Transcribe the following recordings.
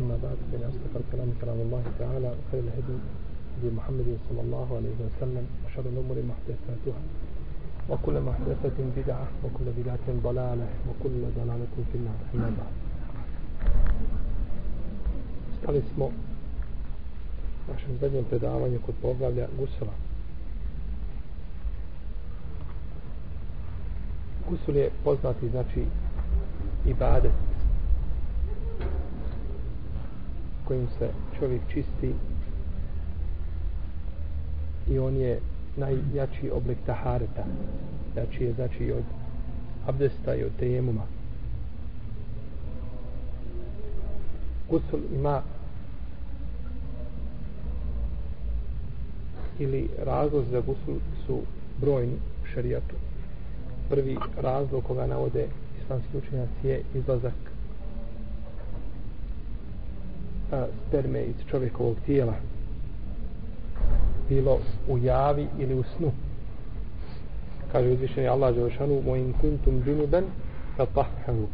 أما بعد فإن أصدق الكلام كلام الله تعالى وخير الهدي هدي محمد صلى الله عليه وسلم وشر الأمور محدثاتها وكل محدثة بدعة وكل بدعة ضلالة وكل ضلالة في النار أما بعد Stali smo u našem zadnjem predavanju kod poglavlja Gusula. Gusul je poznati, znači, ibadet kojim se čovjek čisti i on je najjači oblik tahareta. Jači je znači od abdesta i od tejemuma. Gusul ima ili razlog za gusul su brojni u šarijatu prvi razlog koga navode islamski učenjaci je izlazak a, sperme iz čovjekovog tijela bilo u javi ili u snu. Kaže uzvišeni Allah Đelešanu mojim kuntum džunuben fatahharu.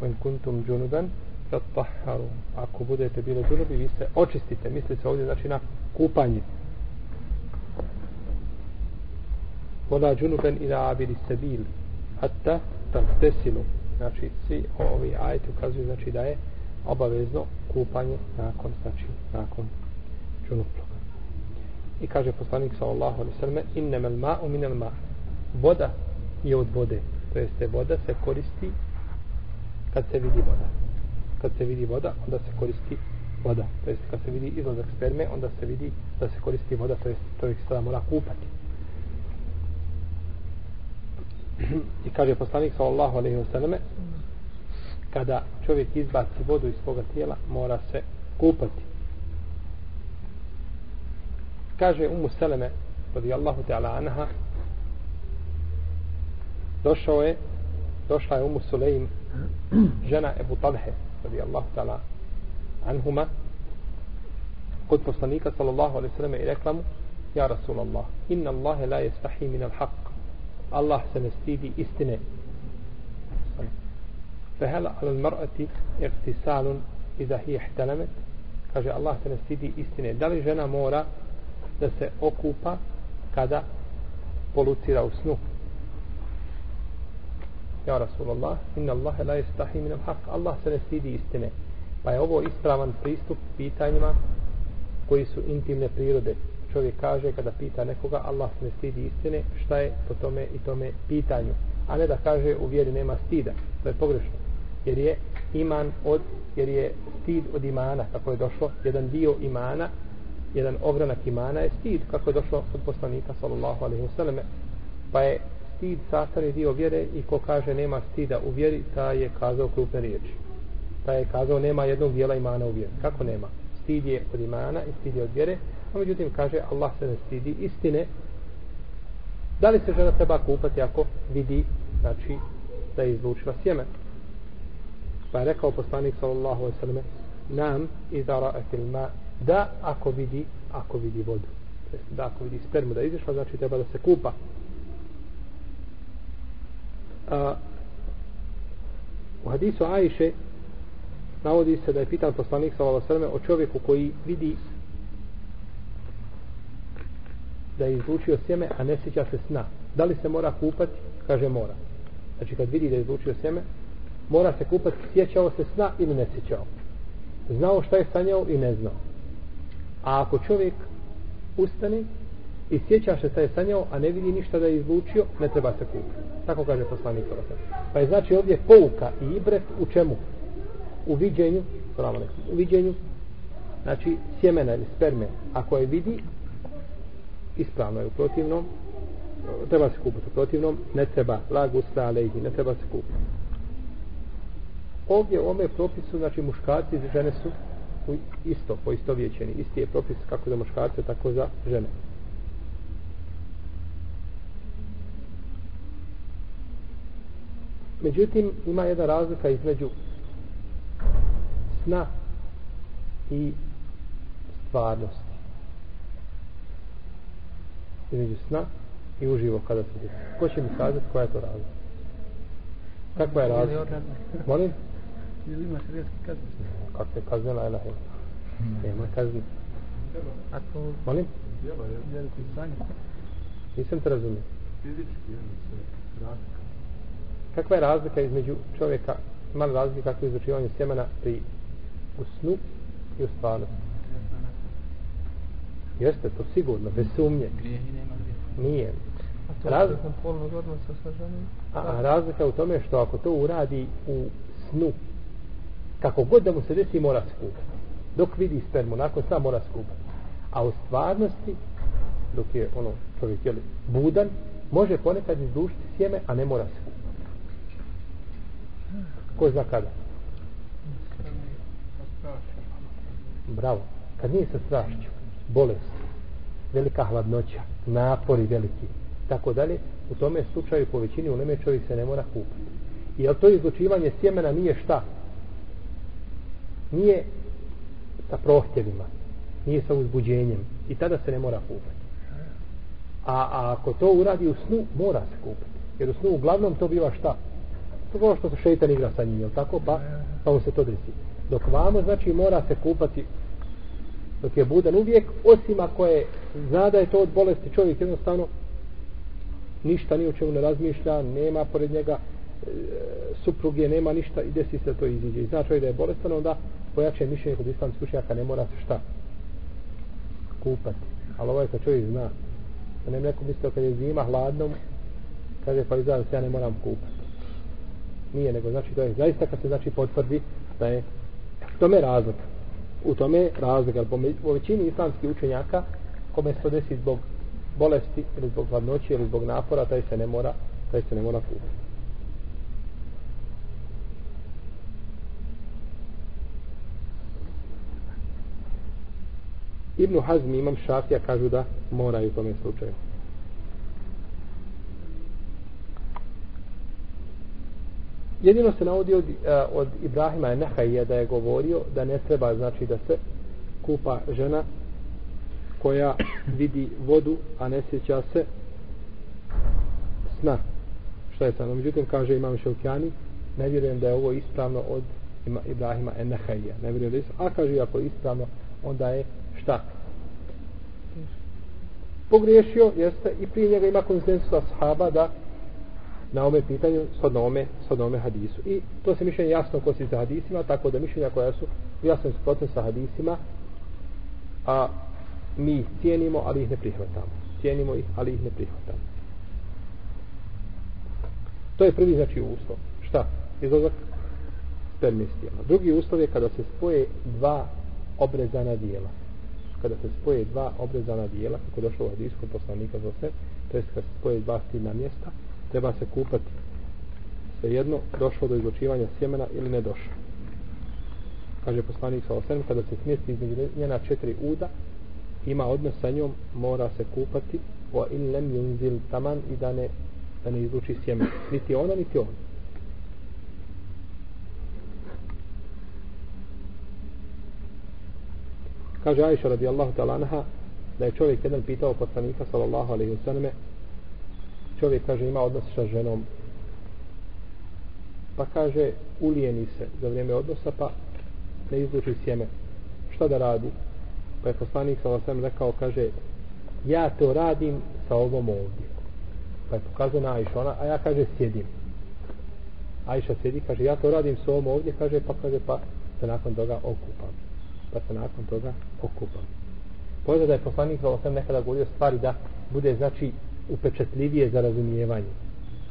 Mojim kuntum džunuben fatahharu. Ako budete bili džunubi vi se očistite. Misli se ovdje znači na kupanje. Vola junuban ila abili sebil hatta tagtesilu znači svi ovi ajeti ukazuju znači da je obavezno kupanje nakon znači nakon džunupluka i kaže poslanik sallallahu alejhi ve selleme innamal ma'u minal ma' voda je od vode to jeste voda se koristi kad se vidi voda. Kad se vidi voda onda se koristi voda. To jest kad se vidi izlazak sperme onda se vidi da se koristi voda to jest čovjek se mora kupati. I kaže poslanik sallallahu alejhi ve selleme kada čovjek izbaci vodu iz svoga tijela mora se kupati. Kaže Umu Seleme radijallahu ta'ala anha došao je došla je Umu Sulejm žena Ebu Talhe radijallahu ta'ala anhuma kod poslanika sallallahu alaihi sallam i rekla mu ja Rasulallah inna Allahe la jestahi min al haq Allah se ne stidi istine. فهل على mar'ati اغتسال iza hi احتلمت؟ Kaže Allah se ne stidi istine. Da li žena mora da se okupa kada polucira u snu? Ja Rasulullah inna Allahe la istahi minam haq Allah se ne stidi istine. Pa je ovo ispravan pristup pitanjima koji su intimne prirode. Čovjek kaže kada pita nekoga Allah se ne stidi istine šta je po tome i tome pitanju? A ne da kaže u vjeri nema stida. To je pogrešno jer je iman od jer je stid od imana kako je došlo. Jedan dio imana jedan ogranak imana je stid kako je došlo od poslanika sallallahu alaihi wasallam pa je stid sastavni dio vjere i ko kaže nema stida u vjeri ta je kazao krupne riječi. Ta je kazao nema jednog dijela imana u vjeri. Kako nema? Stid je od imana i stid je od vjere. A međutim kaže Allah se ne stidi istine. Da li se žena treba kupati ako vidi znači da je izlučila sjeme? Pa je rekao poslanik sallallahu alejhi ve selleme: nam idara etil ma da ako vidi ako vidi vodu. Da ako vidi spermu da izišla znači treba da se kupa. A, u hadisu Ajše navodi se da je pitan poslanik sallallahu alaihi sallam o čovjeku koji vidi da je izlučio sjeme a ne sjeća se sna. Da li se mora kupati? Kaže mora. Znači kad vidi da je izlučio sjeme mora se kupati sjećao se sna ili ne sjećao. Znao šta je sanjao i ne znao. A ako čovjek ustane i sjeća se šta je sanjao a ne vidi ništa da je izlučio ne treba se kupiti. Tako kaže poslanik pa je znači ovdje pouka i ibret u čemu? U viđenju u viđenju znači sjemena ili sperme. Ako je vidi ispravno je u protivnom treba se kupiti u protivnom ne treba lagu alehi ne treba se kupiti ovdje u ome propisu znači muškarci i žene su isto, po isto vječeni isti je propis kako za muškarce tako za žene međutim ima jedna razlika između sna i stvarnosti između sna i uživo kada se desi. Ko će mi kazati koja je to razlika? Kakva je razlika? Molim? Ili ima šarijetski kazne? Kakve kazne, la ilaha illa. Nema kazne. Ako Molim? veliki stanje. Nisam te razumio. Fizički, jedno se razlika. Kakva je razlika između čovjeka, mala razlika kako je izručivanje sjemena pri u snu i u stvarnosti? Jeste, to sigurno, bez sumnje. Grijeh i nema grijeha. Nije. A to Raz- je nakon polnog odnosa sa ženom? A, a razlika u tome što ako to uradi u snu, kako god da mu se desi, mora skupati. Dok vidi spermu, nakon sna mora skupati. A u stvarnosti, dok je ono čovjek jeli, budan, može ponekad izdušiti sjeme, a ne mora se. Ko zna kada? Bravo. Kad nije sa strašću, bolest, velika hladnoća, napori veliki, tako dalje, u tome slučaju po većini u neme čovjek se ne mora kupati. Jer jel to izlučivanje sjemena nije šta? Nije sa prohtjevima, nije sa uzbuđenjem i tada se ne mora kupati. A, a ako to uradi u snu, mora se kupati. Jer u snu uglavnom to biva šta? To je ono što se šeitan igra sa njim, jel tako? Pa, pa mu se to desi. Dok vamo, znači, mora se kupati dok je budan uvijek, osim ako je zna da je to od bolesti čovjek jednostavno ništa ni o čemu ne razmišlja, nema pored njega supruge, nema ništa i desi se to iziđe. I znači da je bolestan, onda pojače mišljenje kod islamskih učenjaka ne mora se šta kupati. Ali ovo je kad čovjek zna. Da ne neko mislio kad je zima hladno, kaže pa izgleda se ja ne moram kupati. Nije, nego znači to je zaista kad se znači potvrdi da je u tome razlog. razlika. U tome razlog, razlika. Po, po većini islamskih učenjaka kome se to desi zbog bolesti ili zbog hladnoće ili zbog napora, taj se ne mora, taj se ne mora kupati. Ibnu Hazm i Imam Šafija kažu da moraju u tome slučaju. Jedino se navodi od, eh, od Ibrahima Nehajija da je govorio da ne treba znači da se kupa žena koja vidi vodu, a ne sjeća se sna. Šta je tamo? Međutim, kaže Imam Šelkjani, ne vjerujem da je ovo ispravno od Ibrahima Enehaija. Ne vjerujem da je ispravno. A kaže, ako je ispravno, onda je šta? Pogriješio, jeste, i prije njega ima konsensus ashaba da na ome pitanju, shodno ome, shodno ome hadisu. I to se mišljenje jasno kosi sa hadisima, tako da mišljenja koja su jasno suprotne sa hadisima, a mi ih cijenimo, ali ih ne prihvatamo. Cijenimo ih, ali ih ne prihvatamo. To je prvi znači uslov. Šta? Izlazak spermistijama. Drugi uslov je kada se spoje dva obrezana dijela. Kada se spoje dva obrezana dijela, kako došlo u hadisku kod poslanika za sve, to jest kada se spoje dva stidna mjesta, treba se kupati svejedno došlo do izlučivanja sjemena ili ne došlo. Kaže poslanik sa osem, kada se smjesti između njena četiri uda, ima odnos sa njom, mora se kupati wa in lem yunzil taman i da ne, da ne izluči sjemen. Niti ona, niti on. Kaže Ajša radijallahu ta'ala anha da je čovjek jedan pitao poslanika sallallahu alaihi wa sallame čovjek kaže ima odnos sa ženom. Pa kaže ulijeni se za vrijeme odnosa pa ne izluči sjeme. Šta da radi? Pa je poslanik sallallahu alaihi rekao kaže ja to radim sa ovom ovdje. Pa je pokazao na Ajša ona, a ja kaže sjedim. Ajša sjedi kaže ja to radim sa ovom ovdje kaže pa kaže pa se nakon toga okupam pa se nakon toga okupali. Pojde da je poslanik sa osam nekada govorio stvari da bude znači upečatljivije za razumijevanje.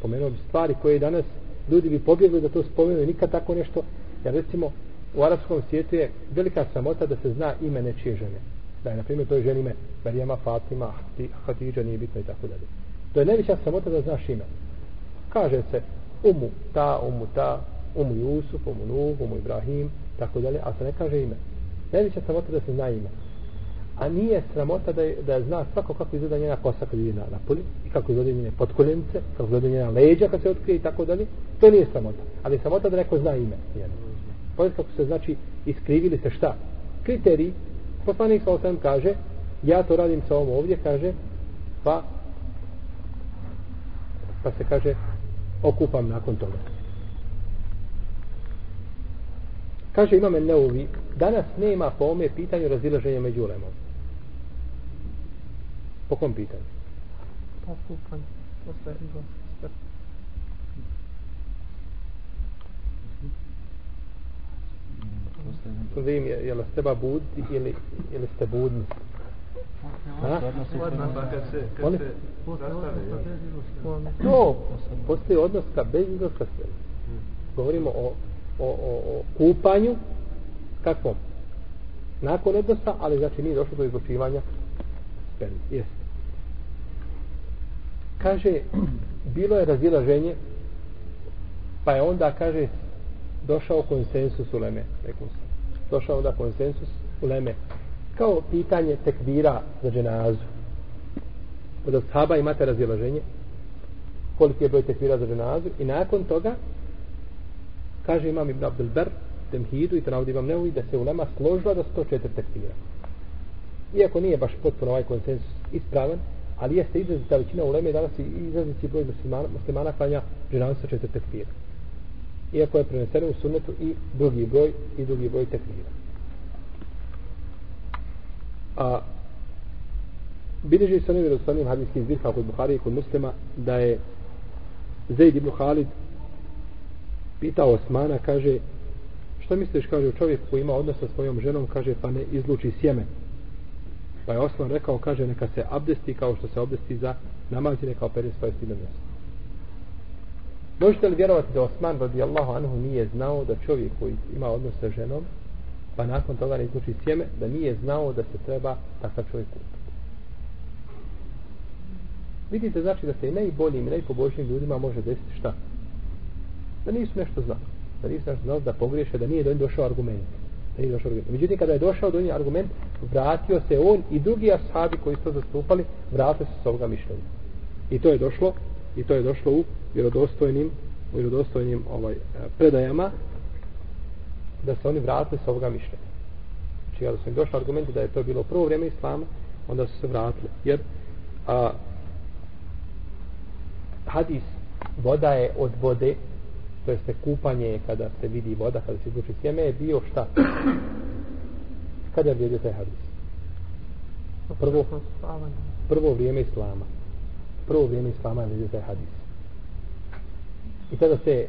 Pomenuo bi stvari koje danas ljudi bi pobjegli da to spomenu nikad tako nešto. Jer recimo u arapskom svijetu je velika samota da se zna ime nečije žene. Da je na primjer to je ženi ime Marijama, Fatima, Hatidža, nije bitno i tako dalje. To je najveća samota da znaš ime. Kaže se umu ta, umu ta, umu Jusuf, umu Nuh, umu Ibrahim, tako dalje, a se ne kaže ime. Najveća sramota da se zna ime a nije sramota da, je, da zna svako kako izgleda njena kosa kad je na, napolju, i kako izgleda njene potkoljenice, kako izgleda njena leđa kad se otkrije i tako dalje. To nije sramota. Ali je sramota da neko zna ime njeno. Pogledaj kako se znači iskrivili se šta? Kriteriji. Poslanik sa osam kaže ja to radim sa ovom ovdje, kaže pa pa se kaže okupam nakon toga. Kaže imame Neuvi, danas nema po ome pitanju razilaženja među ulemom. Po kom pitanju? Pa kupan. Posle izlaska. Vim, je, je li treba buditi ili, ili ste budni? Ha? Jel? To, postoji odnos ka bez izlaska sve. Govorimo o, o, o, o kupanju, kakvom? Nakon odnosa, ali znači nije došlo do izlučivanja sperme. Jeste. Kaže, bilo je razilaženje, pa je onda, kaže, došao konsensus u Leme. Došao onda konsensus u Leme. Kao pitanje tekbira za dženazu. Od ashaba imate razilaženje koliki je broj tekbira za dženazu i nakon toga kaže imam Ibn Abdul Ber temhidu i to navodi imam Neui da se ulema složila da 104 tekfira. iako nije baš potpuno ovaj konsensus ispravan ali jeste izrazita većina uleme danas i izraziti broj muslimana, muslimana klanja dženazu sa 4 tekfira. iako je preneseno u sunnetu i drugi broj i drugi broj tekfira. a bilježi se onim vjerostavnim hadijskim zbirka kod Buhari i kod muslima da je Zaid ibn Khalid pitao Osmana, kaže što misliš, kaže čovjek koji ima odnos sa svojom ženom, kaže pa ne izluči sjeme pa je Osman rekao, kaže neka se abdesti kao što se abdesti za namaz i neka opere svoje stidno mjesto. Možete li vjerovati da Osman radijallahu anhu nije znao da čovjek koji ima odnos sa ženom pa nakon toga ne izluči sjeme da nije znao da se treba takav čovjek kupiti? Vidite znači da se i najboljim i najpoboljšim ljudima može desiti šta? Da nisu nešto znali. Da nisu nešto znali da pogriješe da nije do njih došao argument. Da nije došao argument. Međutim kada je došao do njih argument vratio se on i drugi ashabi koji su zastupali vratio se s ovoga mišljenja. I to je došlo i to je došlo u vjerodostojnim u vjerodostojnim ovaj, e, predajama da se oni vratili s ovoga mišljenja. Znači kada su im došli argumenti da je to bilo prvo vrijeme islama onda su se vratili. Jer a, hadis voda je od vode to jeste kupanje kada se vidi voda kada se izluči sjeme je bio šta? Kada je vrijedio taj hadis? Prvo prvo vrijeme islama. Prvo vrijeme islama je vrijedio taj hadis. I tada se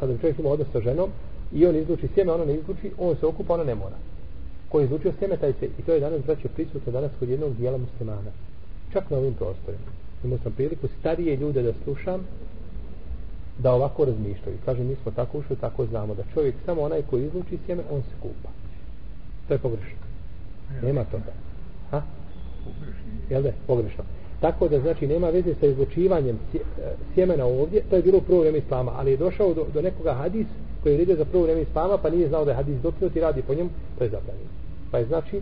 kada bi čovjek ima odnos sa ženom i on izluči sjeme, ona ne izluči on se okupa, ona ne mora. Ko je izlučio sjeme, taj se i to je danas braćo prisutno danas kod jednog dijela muslimana. Čak na ovim prostorima. Imao sam priliku starije ljude da slušam da ovako razmišljaju. Kaže, mi smo tako ušli, tako znamo da čovjek samo onaj koji izluči sjeme, on se kupa. To je pogrešno. Nema toga. Ha? Jel da? Pogrešno. Tako da znači nema veze sa izlučivanjem sjemena ovdje, to je bilo u prvo vrijeme islama, ali je došao do, do nekoga hadis koji je vidio za prvo vrijeme islama, pa nije znao da je hadis dokinut i radi po njemu, to je zabranjeno. Pa je znači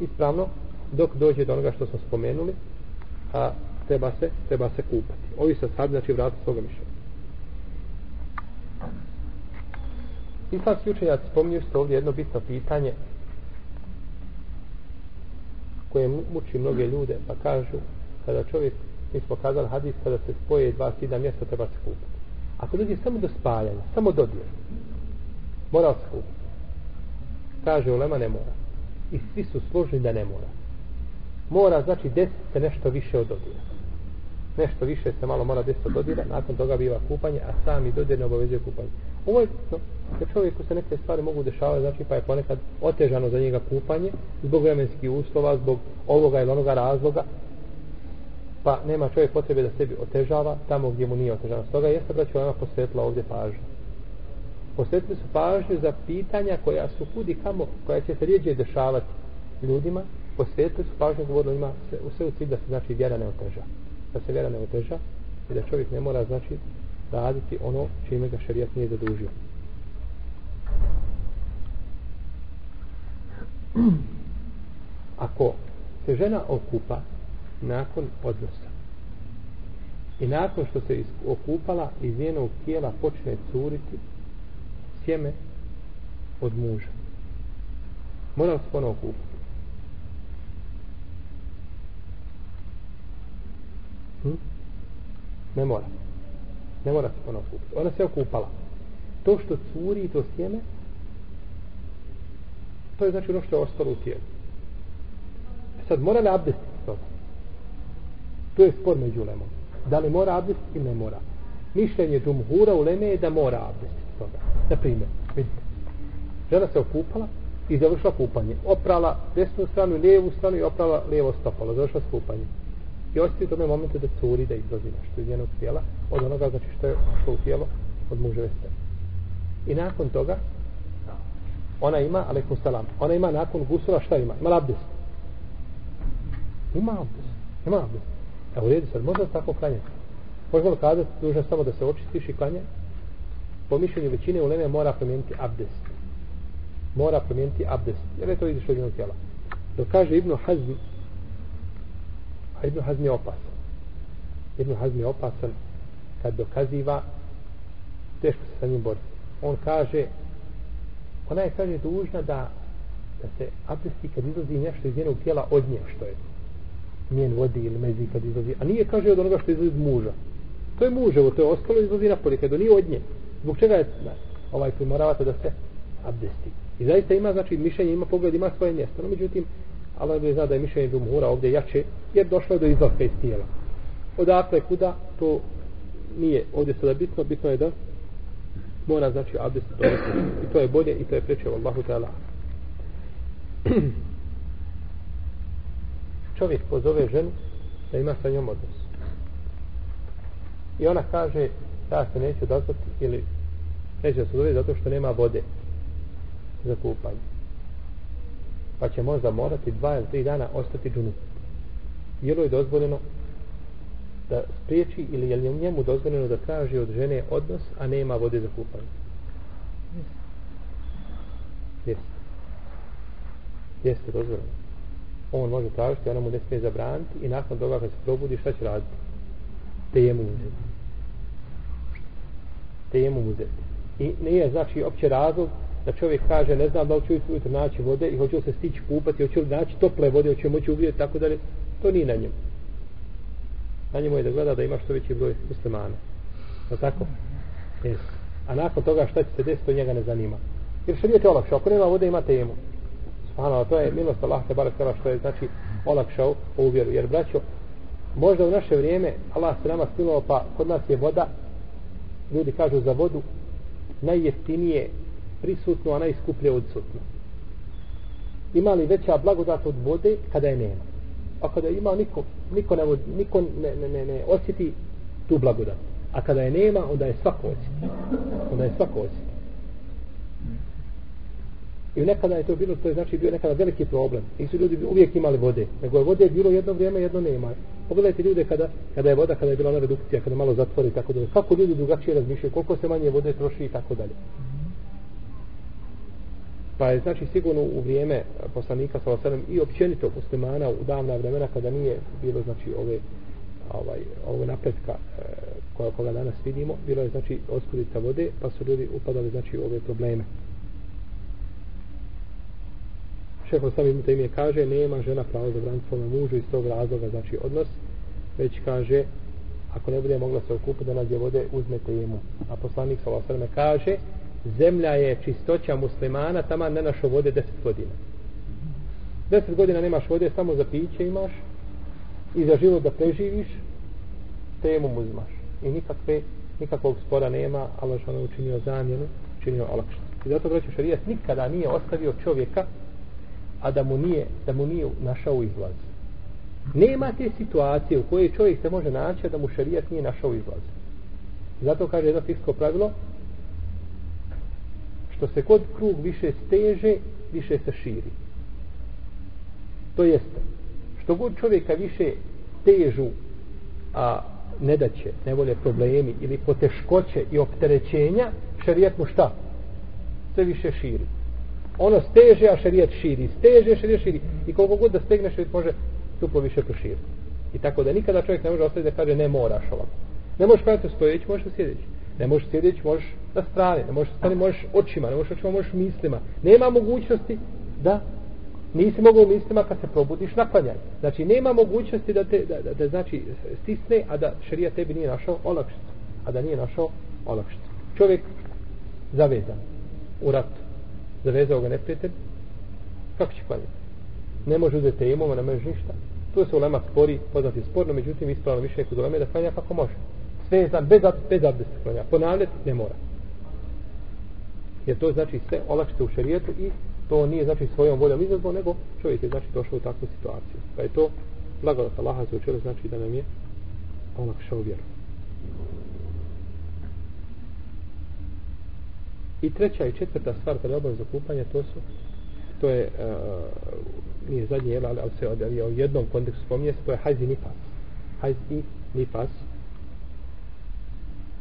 ispravno dok dođe do onoga što smo spomenuli, a treba se, treba se kupati. Ovi sa sad, znači, vrati svoga mišljenja. Islamski učenjaci spominju ste ovdje jedno bitno pitanje koje muči mnoge ljude, pa kažu kada čovjek, mi smo kazali hadis, kada se spoje dva sida mjesta, treba se kupiti. Ako dođe samo do spajanja, samo dodir, mora se kupiti. Kaže, ulema ne mora. I svi su složni da ne mora. Mora, znači, desiti se nešto više od dodira nešto više se malo mora desiti dodira, nakon toga biva kupanje, a sami dodir ne obavezuje kupanje. Ovo je bitno da čovjeku se neke stvari mogu dešavati, znači pa je ponekad otežano za njega kupanje, zbog vremenskih uslova, zbog ovoga ili onoga razloga, pa nema čovjek potrebe da sebi otežava tamo gdje mu nije otežano. Stoga jeste da će ona posvetila ovdje pažnju. Posvetili su pažnju za pitanja koja su kudi kamo, koja će se rijeđe dešavati ljudima, posvetili su pažnju govorili ima sve, sve u cilj da se znači vjera ne oteža da se vjera ne oteža i da čovjek ne mora znači raditi ono čime ga šarijat nije zadužio. Ako se žena okupa nakon odnosa i nakon što se okupala iz njenog tijela počne curiti sjeme od muža mora se ponovo okupati Hm? Ne mora. Ne mora se ponovno kupiti. Ona se okupala. To što curi to sjeme, To je znači ono što je ostalo u tijelu. E sad, mora li abdestiti toga? To je spor među ulemom. Da li mora abdestiti ili ne mora? Mišljenje džumhura u leme je da mora abdestiti toga. Na primjer, vidite. Žena se okupala i završila kupanje. Oprala desnu stranu i lijevu stranu i oprala lijevo stopalo. Završila s kupanje. I ostaje u tome momentu da curi, da izlazi nešto iz njenog tijela. Od onoga, znači što je što u tijelo od muževe strane. I nakon toga, ona ima, alaikum salam, ona ima nakon gusula šta ima? Ima abdest. Ima abdest. Ima abdest. Evo u redu sad, možda tako klanjati. Možda li kazati, dužan samo da se očistiš i klanje? Po mišljenju većine uleme mora promijeniti abdest. Mora promijeniti abdest. Jer je to izišlo iz njenog tijela. Dok kaže Ibnu Hazm, a Ibn Hazm je opasan. Ibn Hazm je opasan kad dokaziva teško se sa njim boriti. On kaže ona je kaže dužna da da se abdesti kad izlazi nešto iz njenog tijela od nje što je njen vodi ili mezi kad izlazi. A nije kaže od onoga što izlazi od muža. To je muževo, to je ostalo izlazi napolje kad nije od nje. Zbog čega je da, ovaj primoravate da se abdesti? I zaista ima znači mišljenje ima pogled ima svoje mjesto. No međutim ali je zna da je mišljenje Džumhura ovdje jače jer došlo je do izlaska iz tijela. Odakle kuda to nije ovdje sada bitno bitno je da mora znači abdest i to je bolje i to je preče Allahu Teala čovjek pozove ženu da ima sa njom odnos. I ona kaže ja se neću odazvati ili neće se zove zato što nema vode za kupanje pa će možda morati dva ili tri dana ostati džunu je li je dozvoljeno da spriječi ili je li njemu dozvoljeno da traži od žene odnos, a nema vode za kupanje? Jeste. Jeste dozvoljeno. On može tražiti, ona mu ne smije zabraniti i nakon toga kad se probudi, šta će raditi? Te jemu uzeti. Te jemu uzeti. I nije znači opće razlog da čovjek kaže ne znam da li ću ujutro naći vode i hoću se stići kupati, hoću li naći tople vode, hoću moći ugrijeti, tako da to nije na njemu na njemu je da gleda da ima što veći broj muslimana. Je tako? Yes. A nakon toga šta će se desiti, to njega ne zanima. Jer šarijet je olakšao. Ako nema vode, ima temu. Subhanallah, to je milost Allah te barek tala što je znači olakšao ovu vjeru. Jer braćo, možda u naše vrijeme Allah se nama smilovao pa kod nas je voda ljudi kažu za vodu najjeftinije prisutno, a najskuplje odsutno. Ima li veća blagodat od vode kada je nema? a kada ima niko niko ne, niko ne, ne, ne, ne osjeti tu blagodat. A kada je nema onda je svako osjeti. Onda je svako osjeti. I nekada je to bilo to je znači bio nekada veliki problem. I su ljudi uvijek imali vode nego je vode bilo jedno vrijeme jedno nema. Pogledajte ljude kada, kada je voda kada je bila ona redukcija kada malo zatvori tako da kako ljudi drugačije razmišljaju koliko se manje vode troši i tako dalje. Pa je znači sigurno u vrijeme poslanika sa osadom i općenito muslimana u davna vremena kada nije bilo znači ove ovaj, ove napretka e, koja koga danas vidimo, bilo je znači oskudica vode, pa su ljudi upadali znači u ove probleme. Šeho sami mu ime kaže, nema žena pravo za braniti svome mužu iz tog razloga, znači odnos, već kaže, ako ne bude mogla se okupiti da nađe vode, uzmete jemu. A poslanik sa osadom kaže, zemlja je čistoća muslimana, tamo ne našo vode 10 godina. 10 godina nemaš vode, samo za piće imaš i za život da preživiš, temu uzmaš. I nikakve, nikakvog spora nema, Allah što učinio zamjenu, učinio olakšan. I zato braću šarijat nikada nije ostavio čovjeka, a da mu nije, da mu nije našao izlaz. Nema te situacije u kojoj čovjek se može naći, a da mu šarijat nije našao izlaz. Zato kaže jedno fisko pravilo, što se kod krug više steže, više se širi. To jeste, što god čovjeka više težu, a ne da će, ne problemi ili poteškoće i opterećenja, šarijet mu šta? Sve više širi. Ono steže, a šarijet širi. Steže, šarijet širi. I koliko god da stegne, šarijet može tuplo više proširiti. I tako da nikada čovjek ne može ostaviti da kaže ne moraš ovako. Ne možeš kvaliti stojeći, možeš sjedeći. Ne možeš sjedeći, možeš na strane, ne možeš stani, možeš očima, ne možeš očima, možeš mislima. Nema mogućnosti da nisi mogao mislima kad se probudiš na klanjanje. Znači, nema mogućnosti da te, da, da, da znači, stisne, a da šerija tebi nije našao olakšicu. A da nije našao olakšicu. Čovjek zavezan u ratu. Zavezao ga neprijatelj Kako će klanjati? Ne može uzeti imamo, ne može ništa. Tu se ulema spori, poznati sporno, međutim ispravno više kod uleme da klanja kako može. Sve je bez, bez abdesta klanja. Ponavljati ne mora. Jer to znači sve olakšite u šarijetu i to nije znači svojom voljom izazvo, nego čovjek je znači došao u takvu situaciju. Pa je to blagodat Allaha za učelo znači da nam je olakšao vjeru. I treća i četvrta stvar kada je obaveza kupanja, to su to je uh, nije zadnje ali, ali se od, je u jednom kontekstu spominje se, to je hajz i nifas. Hajz i nifas.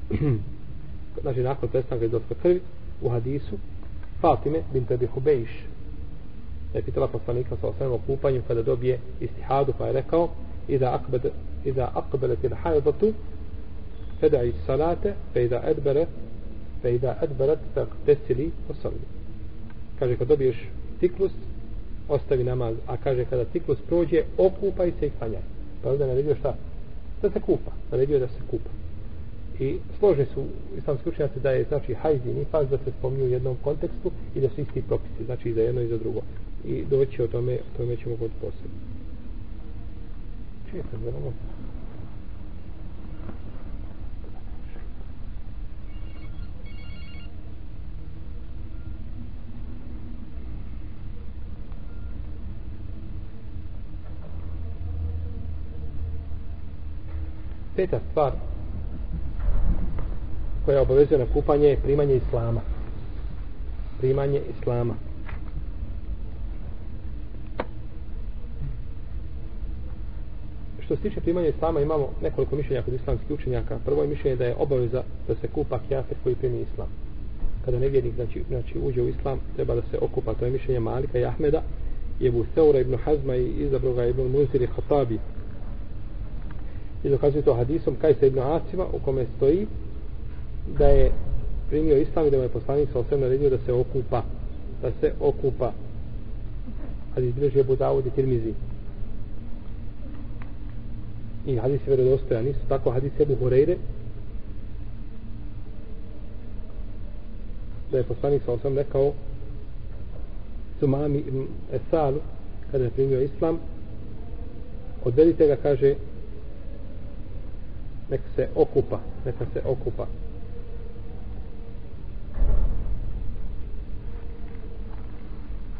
znači, nakon prestanka izlaska krvi, u hadisu, Fatime bint Abi Hubejš. Je pitala poslanika sa osvijem o kupanju kada dobije istihadu pa je rekao iza akbed iza akbelet il hajdatu feda salate fe iza edbere fe iza edberet fe tesili osavlji kaže kad dobiješ ciklus ostavi namaz a kaže kada ciklus prođe okupaj se i klanjaj. Pa ovdje naredio šta? Da se kupa. Naredio da se kupa i složni su islamski učenjaci da je znači hajz i nifaz da se spominju u jednom kontekstu i da su isti propisi znači i za jedno i za drugo. I doći o tome o tome ćemo god posebno. Čije se zelo Peta stvar koja obavezuje na kupanje je primanje islama. Primanje islama. Što se tiče primanja islama imamo nekoliko mišljenja kod islamskih učenjaka. Prvo je mišljenje da je obaveza da se kupa kjafir koji primi islam. Kada nevjernik znači, znači uđe u islam treba da se okupa. To je mišljenje Malika i Ahmeda. Je bu Seura ibn Hazma i izabroga ibn Muzir i Hatabi. I dokazuje to hadisom Kajsa ibn Asima u kome stoji da je primio islam i da mu je poslanik sa osvijem naredio da se okupa da se okupa. Hadis bilježi Ebu Dawud i Tirmizi. I hadis je verodostojan isto tako hadis Ebu Horeire da je poslanik sa osvijem rekao Sumami ibn Esalu kada je primio islam odvedite ga kaže neka se okupa neka se okupa.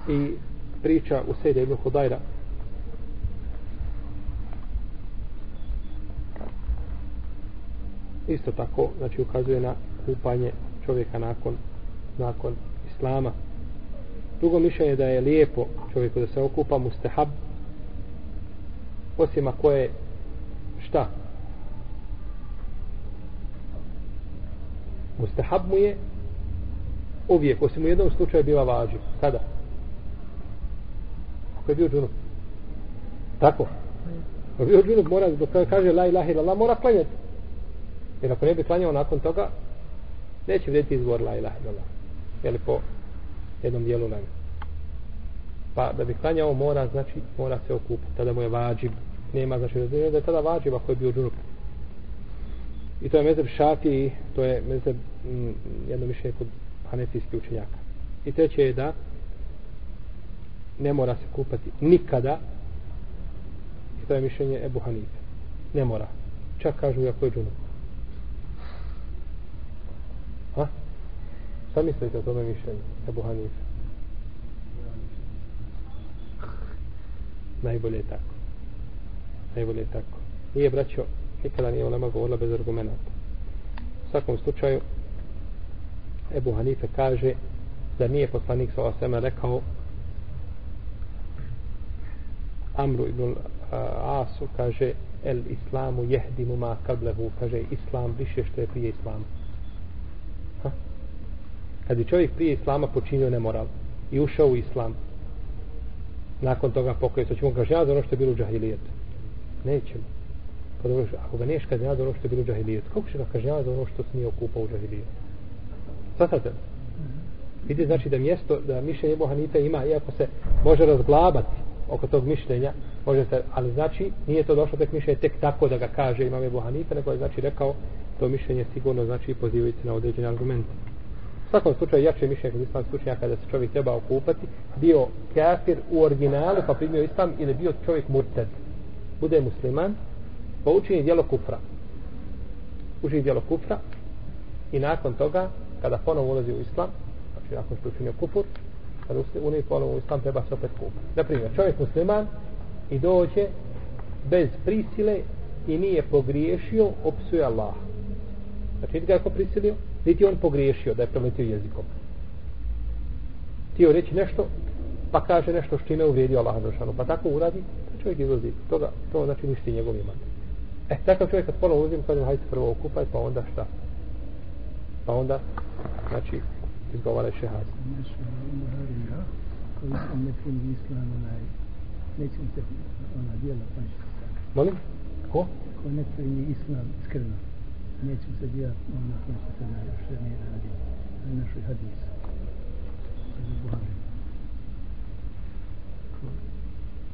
I priča u Sejde ibn Hudajra. Isto tako znači ukazuje na kupanje čovjeka nakon nakon islama. Drugo mišljenje da je lijepo čovjeku da se okupa mustahab osim ako je šta? Mustahab mu je uvijek osim u jednom slučaju bila važiv. Kada? Ako je bio džunup. Tako. Ako je bio džunup, mora, dok kaže la ilaha illallah, mora klanjati. Jer ako ne bi klanjao nakon toga, neće vrediti izgovor la ilaha illallah. Jel po jednom dijelu leme. Pa da bi klanjao, mora, znači, mora se okupiti. Tada mu je vađib. Nema, znači, da je tada vađib ako je bio džunup. I to je mezeb šafi, to je mezeb mm, jedno mišljenje kod hanefijskih učenjaka. I treće je da ne mora se kupati nikada. I to je mišljenje Ebu Hanife. Ne mora. Čak kažu ja je džunup. Ha? šta mislite o tome mišljenju Ebu Hanife? Najbolje je tako. Najbolje je tako. Nije braćo nikada nije ulema govorila bez argumenta u svakom slučaju Ebu Hanife kaže da nije poslanik sa osama rekao Amru ibn Asu kaže el islamu jehdimu ma kablehu kaže islam više što je prije islama. Ha? kad bi čovjek prije islama počinio nemoral i ušao u islam nakon toga pokoje to ćemo kažnjati ono što je bilo u džahilijetu? Nećemo. Pa dobro, ako ga niješ kažnjati ono što je bilo u džahilijetu. Kako će ga kažnjati ono što se nije okupao u džahilijetu? Svatate vidite znači da mjesto da mišljenje Bohanita ima iako se može razglabati oko tog mišljenja može se, ali znači nije to došlo tek mišljenje tek tako da ga kaže imam Ebu Hanife nego je znači rekao to mišljenje sigurno znači pozivajući na određene argumente U svakom slučaju jače mišljenje kod islamskih učenjaka da se čovjek treba okupati, bio kafir u originalu pa primio islam ili bio čovjek murted. Bude musliman, pa učini djelo kufra. Učini djelo kufra i nakon toga, kada ponovo ulazi u islam, znači nakon što učinio kufur, kada ulazi ponovo u islam, treba se opet kupati. Naprimjer, čovjek musliman i dođe bez prisile i nije pogriješio, opsuje Allah. Znači, niti ga je ko prisilio, niti on pogriješio da je preletio jezikom. Tio reći nešto, pa kaže nešto što ime uvrijedio Allah Đelšanu, pa tako uradi, to čovjek izlazi. Toga, to znači ništa njegov iman. E, takav čovjek kad ponovno uzim, kažem, hajde se prvo okupaj, pa onda šta? Pa onda, znači, izgovaraj šehad. Ne islam, nećemo se ona. Molim? Ko? Ko ne primi islam iskreno, nećemo se dijela, ona koja se sada što ne radi. To je našoj hadis. Kaže Buhari. Ko,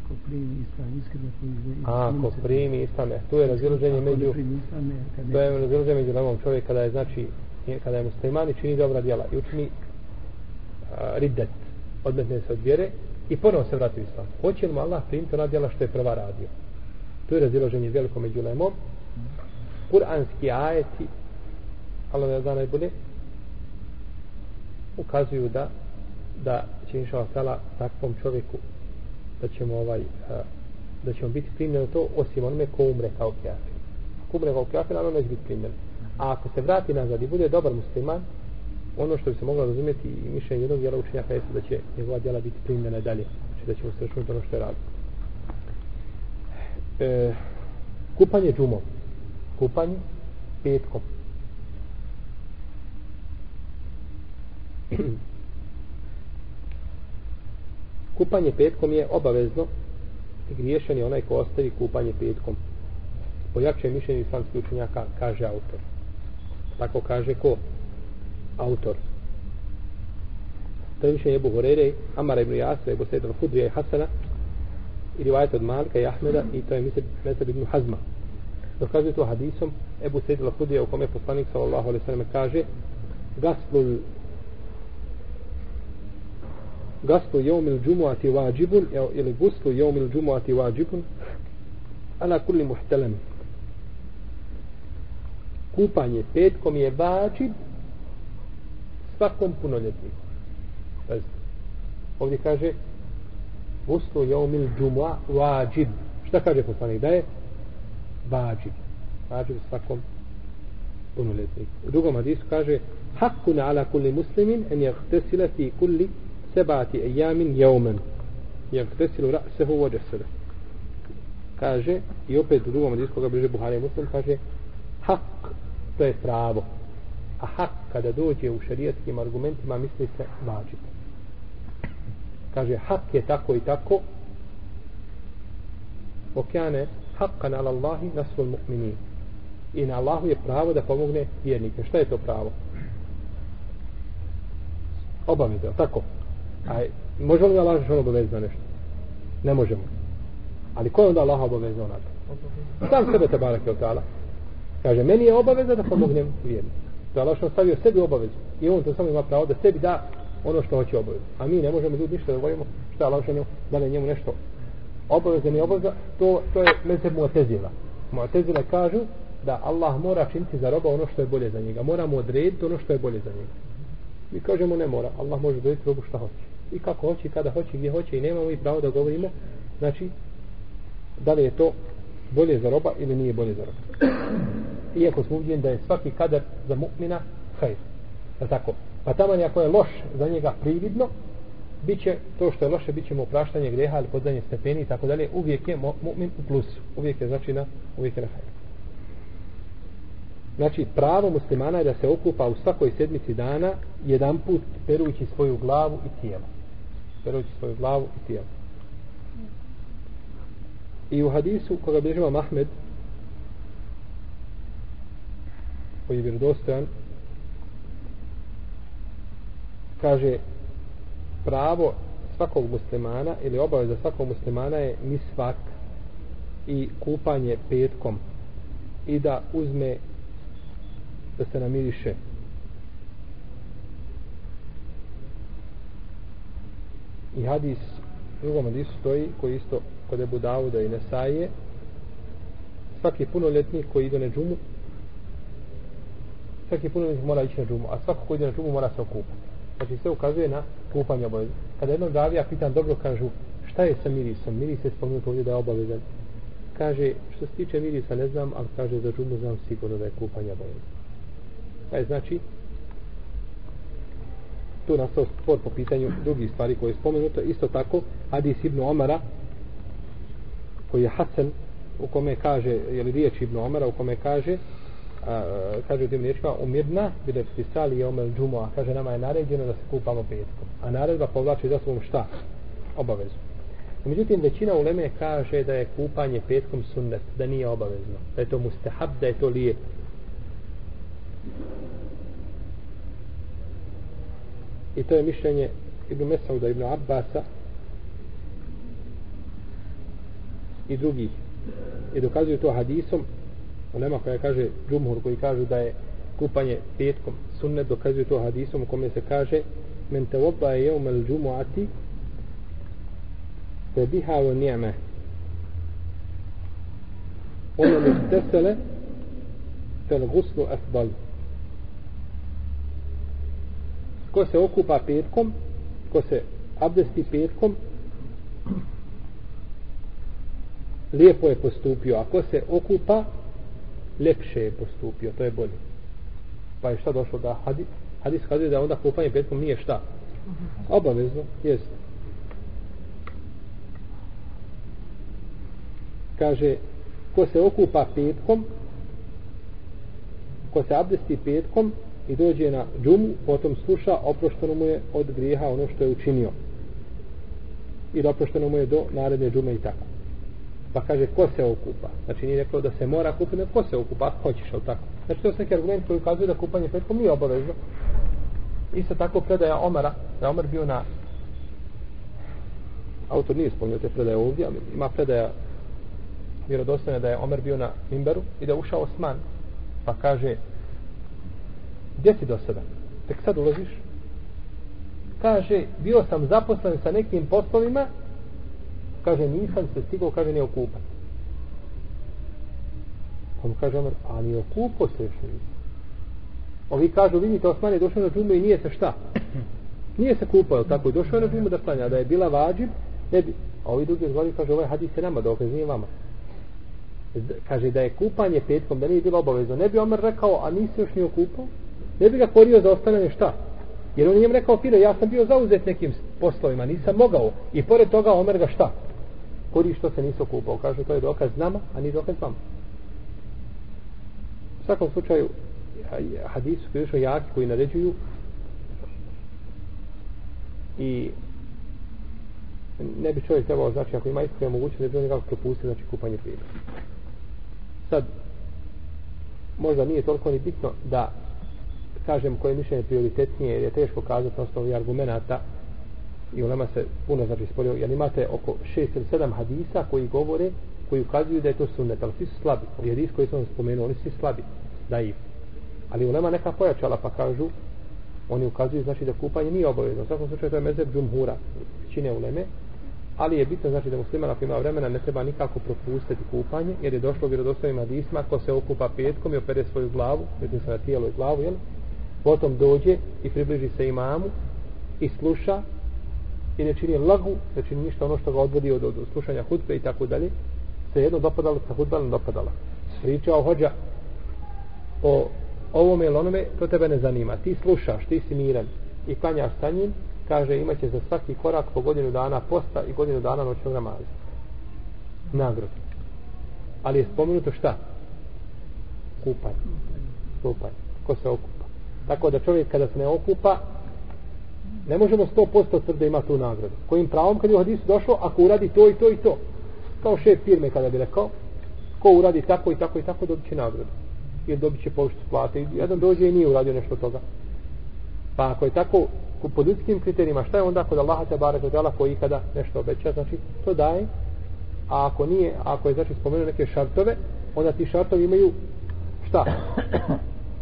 ko primi islam iskreno, ko A, ko primi islam, e, tu je razilaženje među, to je razilaženje među lemom čovjek kada je, znači, kada je musliman i čini dobra djela i učini uh, riddet, odmetne se od vjere i ponovo se vrati u islam. Hoće li mu Allah primiti ona djela što je prva radio? To je razilaženje veliko među lemom. Kur'anski ajeti, Allah ne zna najbolje, ukazuju da da će inša Allah takvom čovjeku da ćemo ovaj da ćemo biti primljeni to osim onome ko umre kao kjafir. Ko umre kao kjafir, naravno neće biti primljen. A ako se vrati nazad i bude dobar musliman, ono što bi se moglo razumjeti i mišljenje jednog djela učenjaka jeste da će njegova djela biti primljena dalje. Znači da ćemo se računati ono što je radio. E, kupanje džumom. Kupanje petkom. kupanje petkom je obavezno i griješan je onaj ko ostavi kupanje petkom. Po mišljenje islamskih učenjaka kaže autor. Tako kaže ko? Autor. To je mišljenje Ebu Horeire, Amara ibn Jasra, Ebu Sejda Hudrija i Hasana, i rivajat od Malka i Ahmeda, i to je Mesab ibn Hazma. Dokazuje to hadisom, Ebu Sejda Hudrija u kome poslanik sallallahu alaihi sallam kaže, Gaslul Gaslu jomil džumuati vađibun, ili guslu jomil džumuati vađibun, ala kulli muhtelem. Kupanje petkom je vađib svakom punoljetniku. Ovdje kaže guslu jomil džumua vađib. Šta kaže poslanik? Da je vađib. Vađib svakom punoljetniku. U drugom hadisu kaže hakkun ala kulli muslimin en jahtesila fi kulli sebati ejamin jaumen jahtesilu ra'sehu vođesele. kaže i opet u drugom hadisu koga bliže Buhari muslim kaže hak to je pravo. A hak kada dođe u šarijetskim argumentima misli se vađib. Kaže hak je tako i tako. Okjane haqqan ala Allahi nasrul mu'minin. I na Allahu je pravo da pomogne vjernike. Šta je to pravo? Obaveza, tako? A možemo li Allah Žešan obavezno nešto? Ne možemo. Ali ko je onda Allah obavezno na to sam sebe te barake od ta'ala kaže meni je obaveza da pomognem vjerniku. To je Allah što stavio sebi obavezu. I on to samo ima pravo da sebi da ono što hoće obavezu. A mi ne možemo ljudi ništa da govorimo šta je Allah što da ne njemu nešto. Obaveza ni obaveza to, to je mezeb muatezila muatezila kažu da Allah mora činiti za roba ono što je bolje za njega. Mora mu odrediti ono što je bolje za njega. Mi kažemo ne mora. Allah može odrediti robu šta hoće. I kako hoće, kada hoće, gdje hoće i nemamo i pravo da govorimo znači da li je to bolje za roba ili nije bolje za roba iako smo uđeni da je svaki kader za mu'mina hajr je tako? Pa tamo ako je loš za njega prividno bit će to što je loše bit će mu opraštanje greha ili podzanje stepeni i tako dalje. Uvijek je mu'min u plusu. Uvijek je znači na uvijek je na hajr Znači, pravo muslimana je da se okupa u svakoj sedmici dana jedan put perujući svoju glavu i tijelo. Perujući svoju glavu i tijelo. I u hadisu koga bližava Mahmed koji je vjerodostojan kaže pravo svakog muslimana ili obaveza svakog muslimana je misvak i kupanje petkom i da uzme da se namiriše. I hadis drugom hadisu stoji koji isto kod Ebu Davuda i Nesaje svaki punoljetnik koji ide na džumu svaki punoljetnik mora ići na džumu, a svako ko ide na džumu mora se okupati. Znači sve ukazuje na kupanje obavezno. Kada jednom davija pitan dobro, kažu, šta je sa mirisom? Miris je spomenuto ovdje da je obavezan. Kaže, što se tiče mirisa ne znam, ali kaže za džumu znam sigurno da je kupanje obavezno. Pa je znači, tu nastao spor po pitanju drugih stvari koje je spomenuto. Isto tako, Hadis ibn Omara, koji je Hasan, u kome kaže, je li riječ ibn Omara, u kome kaže, a, e, kaže u tim riječima, umirna, bile pisali je omel džumoa kaže nama je naređeno da se kupamo petkom. A naredba povlači za svom šta? Obavezu. Međutim, većina uleme kaže da je kupanje petkom sunnet, da nije obavezno, da je to mustahab, da je to lijep. I to je mišljenje Ibn Mesauda, Ibn Abbasa i drugih. I dokazuju to hadisom, onema koja kaže, džumhur koji kažu da je kupanje petkom sunnet, dokazuju to hadisom u kome se kaže men te oba je jeum el džumuati te biha o nijeme ono mi stesele fel guslu efbalu ko se okupa petkom, ko se abdesti petkom, lijepo je postupio. Ako se okupa, lepše je postupio. To je bolje. Pa je šta došlo da hadis, hadis kaže da onda kupanje petkom nije šta? Obavezno, jest. Kaže, ko se okupa petkom, ko se abdesti petkom, i dođe na džumu, potom sluša, oprošteno mu je od grijeha ono što je učinio. I oprošteno mu je do naredne džume i tako. Pa kaže, ko se okupa? Znači nije rekao da se mora kupiti, nego ko se okupa, ako hoćeš, ali tako. Znači to su neki argument koji ukazuje da kupanje petkom nije obavezno. Isto tako predaja Omara, da Omar bio na autor nije spomnio te predaje ovdje, ali ima predaja vjerodostojna da je Omer bio na Mimberu i da je ušao Osman, pa kaže, gdje si do sada? Tek sad ulaziš? Kaže, bio sam zaposlen sa nekim poslovima, kaže, nisam se stigao, kaže, ne okupat. On mu kaže, Omer, a ni okupo se još nisam. Ovi kažu, vidite, Osman je došao na džumu i nije se šta? Nije se kupao, tako je došao na džumu da klanja, da je bila vađib, ne bi. A ovi drugi zvali, kaže, ovaj hadis se nama dokaz, nije vama. Kaže, da je kupanje petkom, da nije bilo obavezno. Ne bi Omer rekao, a nisi još ni okupao? ne bi ga korio za ostavljanje šta? Jer on je njem rekao, fino, ja sam bio zauzet nekim poslovima, nisam mogao. I pored toga Omer ga šta? Kori što se nisu kupao. Kaže, to je dokaz nama, a ni dokaz vama. U svakom slučaju, hadisu koji je jaki, koji naređuju i ne bi čovjek trebao, znači, ako ima iskreno mogućnost, ne bi on nekako propustio, znači, kupanje prije. Sad, možda nije toliko ni bitno da kažem koje mišljenje prioritetnije jer je teško kazati na osnovi argumenta i u nama se puno znači sporio. Jer imate oko 6 ili 7 hadisa koji govore koji ukazuju da je to sunnet ali svi su slabi. Ovi hadis koji sam spomenuo oni su slabi da i ali u nama neka pojačala pa kažu oni ukazuju znači da kupanje nije obavezno. U svakom slučaju to je mezeb džumhura čine uleme, ali je bitno znači da musliman ako ima vremena ne treba nikako propustiti kupanje jer je došlo vjerodostojnim hadisma ko se okupa petkom i opere svoju glavu mislim se na tijelo i glavu jel? potom dođe i približi se imamu i sluša i ne čini lagu, ne čini ništa ono što ga odvodi od, od slušanja hutbe i tako dalje se jedno dopadalo sa hutbalom dopadala. Pričao hođa o ovome ili onome to tebe ne zanima. Ti slušaš, ti si miran i klanjaš sa njim kaže imaće za svaki korak po godinu dana posta i godinu dana noćnog namaza. Nagrod ali je spomenuto šta? Kupanje. Kupanje ko se okupa. Tako da čovjek kada se ne okupa, ne možemo 100% tvrdi da ima tu nagradu. Kojim pravom kad je u hadisu došlo, ako uradi to i to i to. Kao šef firme kada bi rekao, ko uradi tako i tako i tako, dobit će nagradu. Jer dobit će povišću plate. Jedan dođe i nije uradio nešto toga. Pa ako je tako, po ljudskim kriterijima, šta je onda kod Allaha te barek od koji kada nešto obeća, znači to daje. A ako nije, ako je znači spomenuo neke šartove, onda ti šartovi imaju šta?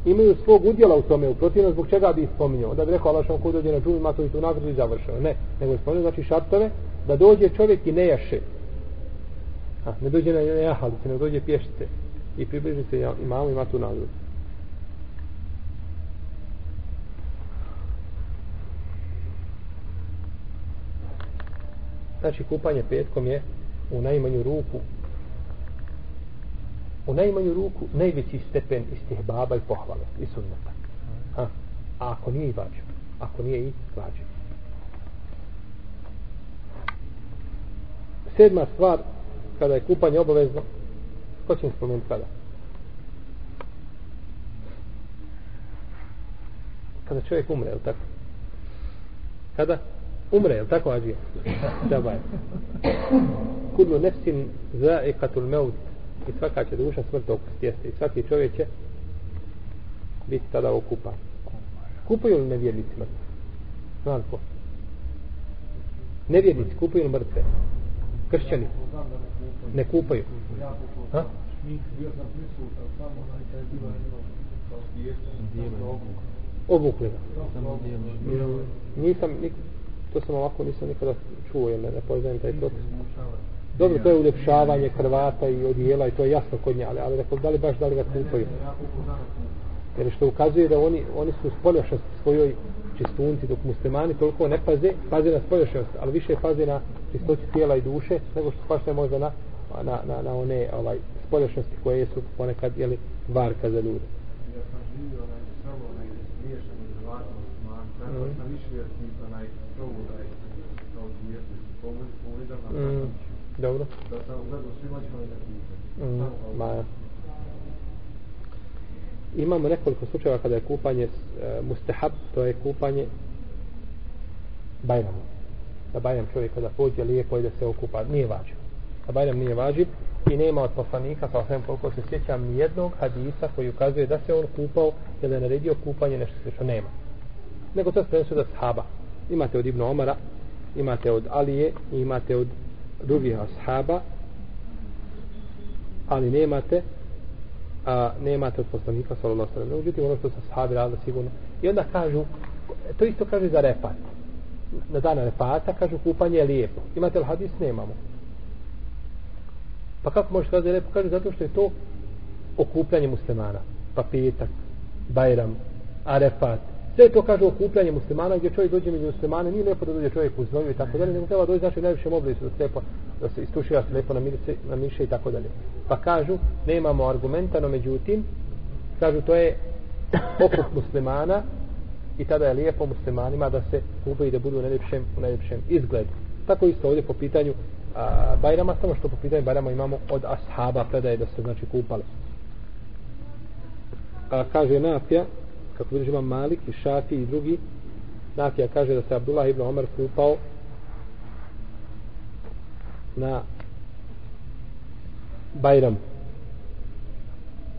Imaju svog udjela u tome, u protivno zbog čega bi spominjao. Onda bi rekao, Allah što dođe na džumi, ima to i tu nagradu i završeno. Ne, nego je spominjao, znači šartove, da dođe čovjek i ne jaše. A, ne dođe na jahalice, ne dođe pješice. I približi se imamo, ima tu nagradu. Znači, kupanje petkom je u najmanju ruku u najmanju ruku najveći stepen istihbaba i pohvale i sunneta. A, a ako nije i vađu, ako nije i vađu. Sedma stvar, kada je kupanje obavezno, ko će mi spomenuti kada? Kada čovjek umre, je li tako? Kada? Umre, je li tako, Ađija? Dabaj. Kudlu nefsin zaikatul meut i svaka će duša smrt okusiti jeste i svaki čovjek će biti tada okupan. Kupuju li nevjernici mrtve? Znam ko. Nevjernici kupuju li mrtve? Kršćani? Ne kupaju. Ha? obukli nisam to sam ovako nisam nikada čuo jer ne, ne poznajem taj propis Dobro, to je uljepšavanje krvata i odijela i to je jasno kod nje, ali, ali rekao, da li baš da li ga kupaju? Jer što ukazuje da oni, oni su spoljašnost svojoj čistunci, dok muslimani toliko ne paze, paze na spoljašnost, ali više paze na čistoći tijela i duše, nego što paše možda na, na, na, na one ovaj, spoljašnosti koje su ponekad jeli, varka za ljude. Ja sam živio onaj samo onaj smiješan i hrvatom musliman, tako mm. sam više onaj provu da je kao djete, povedal na mm. Dobro. Da sam gledao da mm, ma. Imamo nekoliko slučajeva kada je kupanje e, mustahab, to je kupanje bajramu. Da bajram čovjek kada pođe lijepo i da se okupa, nije važiv. Da bajram nije važiv i nema od poslanika, sa osvijem koliko se sjećam, nijednog hadisa koji ukazuje da se on kupao ili je naredio kupanje nešto što nema. Nego to se da sahaba. Imate od Ibn Omara, imate od Alije i imate od drugih ashaba ali nemate a nemate od poslanika sallallahu alejhi ve sellem. Međutim ono što su ashabi radili sigurno. I onda kažu to isto kaže za refat na dan refata kažu kupanje je lijepo. Imate li hadis? Nemamo. Pa kako možeš kazati lijepo? Kažu zato što je to okupljanje muslimana. Pa petak bajram arefat Sve to kaže okupljanje muslimana gdje čovjek dođe među muslimane, nije lijepo da dođe čovjek u znoju i tako dalje, nego treba dođe znači najviše oblicu da se lepo, da se istušira se lepo na, milice, na miše i tako dalje. Pa kažu, nemamo argumenta, no međutim, kažu to je okup muslimana i tada je lijepo muslimanima da se kupe i da budu u najljepšem, u najljepšem izgledu. Tako isto ovdje po pitanju a, Bajrama, samo što po pitanju Bajrama imamo od ashaba predaje da se znači kupali. A, kaže Nafija, kako vidiš imam Malik i Šafi i drugi. Nafija kaže da se Abdullah ibn Omar kupao na Bajram.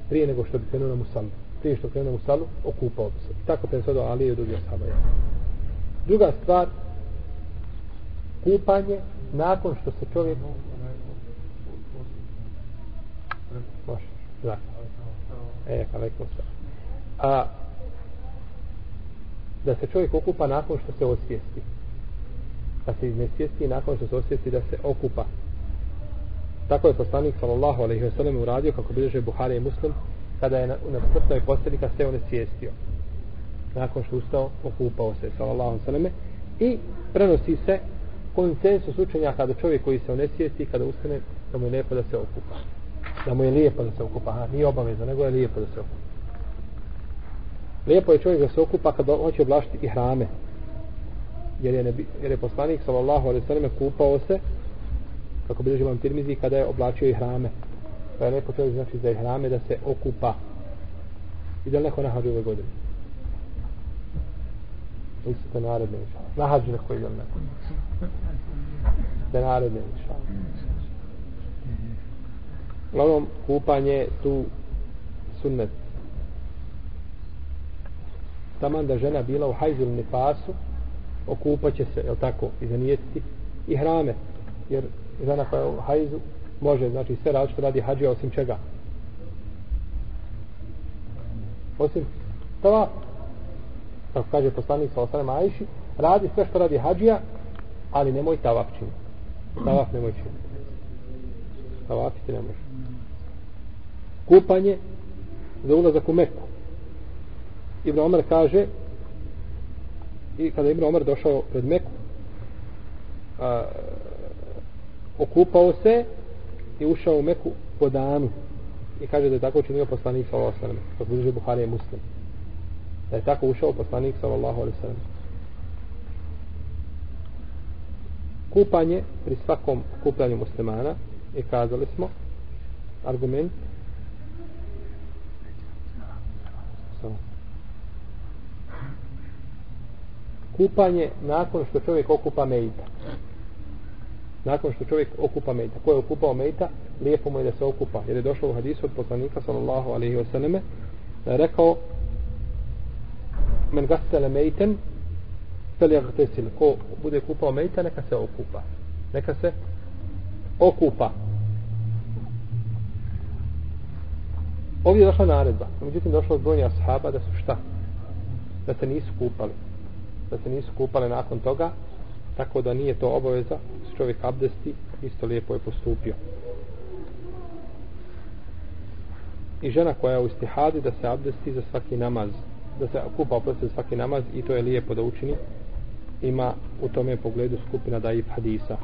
Prije nego što bi krenuo na Musalu. Prije što krenuo na Musalu okupao bi se. Tako prenosio do Ali i drugi ashaba druga stvar kupanje nakon što se čovjek može. Da. E, alaikum a da se čovjek okupa nakon što se osvijesti. Da se iznesvijesti nakon što se osvijesti da se okupa. Tako je poslanik sallallahu alejhi ve sellem uradio kako bilježe Buhari i Muslim kada je na, na smrtnoj postelji kad se on svijestio. Nakon što ustao, okupao se sallallahu alejhi ve selleme i prenosi se konsensus učenjaka da čovjek koji se onesvijesti kada ustane da mu je lijepo da se okupa. Da mu je lijepo da se okupa. ha, nije obavezno, nego je lijepo da se okupa. Lijepo je čovjek da se okupa kad hoće oblašiti i hrame. Jer je, nebi, jer je poslanik sallallahu alaihi sallam kupao se kako bilježi vam tirmizi kada je oblačio i hrame. Pa je lijepo čovjek znači za hrame da se okupa. I da neko nahađu ove godine. Ili su te naredne inša. Nahađu neko ide neko. Te naredne inša. Uglavnom, kupanje tu sunnet taman da žena bila u hajzu ili nefasu, okupaće se, jel tako, i zanijetiti i hrame, jer žena koja je u hajzu može, znači sve različito radi hađija osim čega? Osim tava, tako kaže poslanik sa osanem Ajši radi sve što radi hađija ali nemoj tavaf činiti. Tavaf nemoj činiti. Tavaf ti ne može. Kupanje za ulazak u Meku Ibn Omer kaže i kada Ibn Omer došao pred Meku a, okupao se i ušao u Meku po danu. I kaže da je tako učinio poslanik sallallahu alejhi ve sellem. Kako bliže Buhari je muslim. Da je tako ušao poslanik sallallahu alejhi ve sellem. Kupanje pri svakom kupljanju muslimana. I kazali smo argument Samo kupanje nakon što čovjek okupa mejta. Nakon što čovjek okupa mejta. Ko je okupao mejta? Lijepo mu je da se okupa. Jer je došlo u hadisu od poslanika sallallahu alaihi wa sallame da je rekao men gastele mejten fel jagtesil. Ko bude kupao mejta neka se okupa. Neka se okupa. Ovdje je došla naredba. Međutim došlo od brojnja ashaba da su šta? Da se nisu kupali da se nisu kupale nakon toga tako da nije to obaveza. Čovjek abdesti isto lijepo je postupio. I žena koja je u istihadi da se abdesti za svaki namaz da se kupa oprosti za svaki namaz i to je lijepo da učini ima u tome pogledu skupina daif hadisa.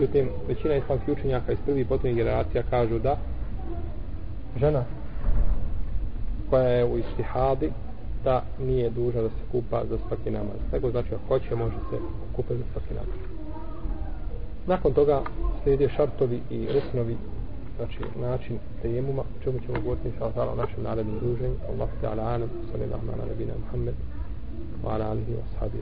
Međutim većina islamskih učenjaka iz prvih potrebnih generacija kažu da žena koja je u istihadi da nije dužna da se kupa za svaki namaz. Nego znači ako hoće može se kupati za svaki namaz. Nakon toga slijede šartovi i ruknovi znači način tejemuma čemu ćemo govoriti inša Allah o našem narednom druženju. Allah te ala anam sallallahu ala nabina Muhammed wa ala alihi wa sahabi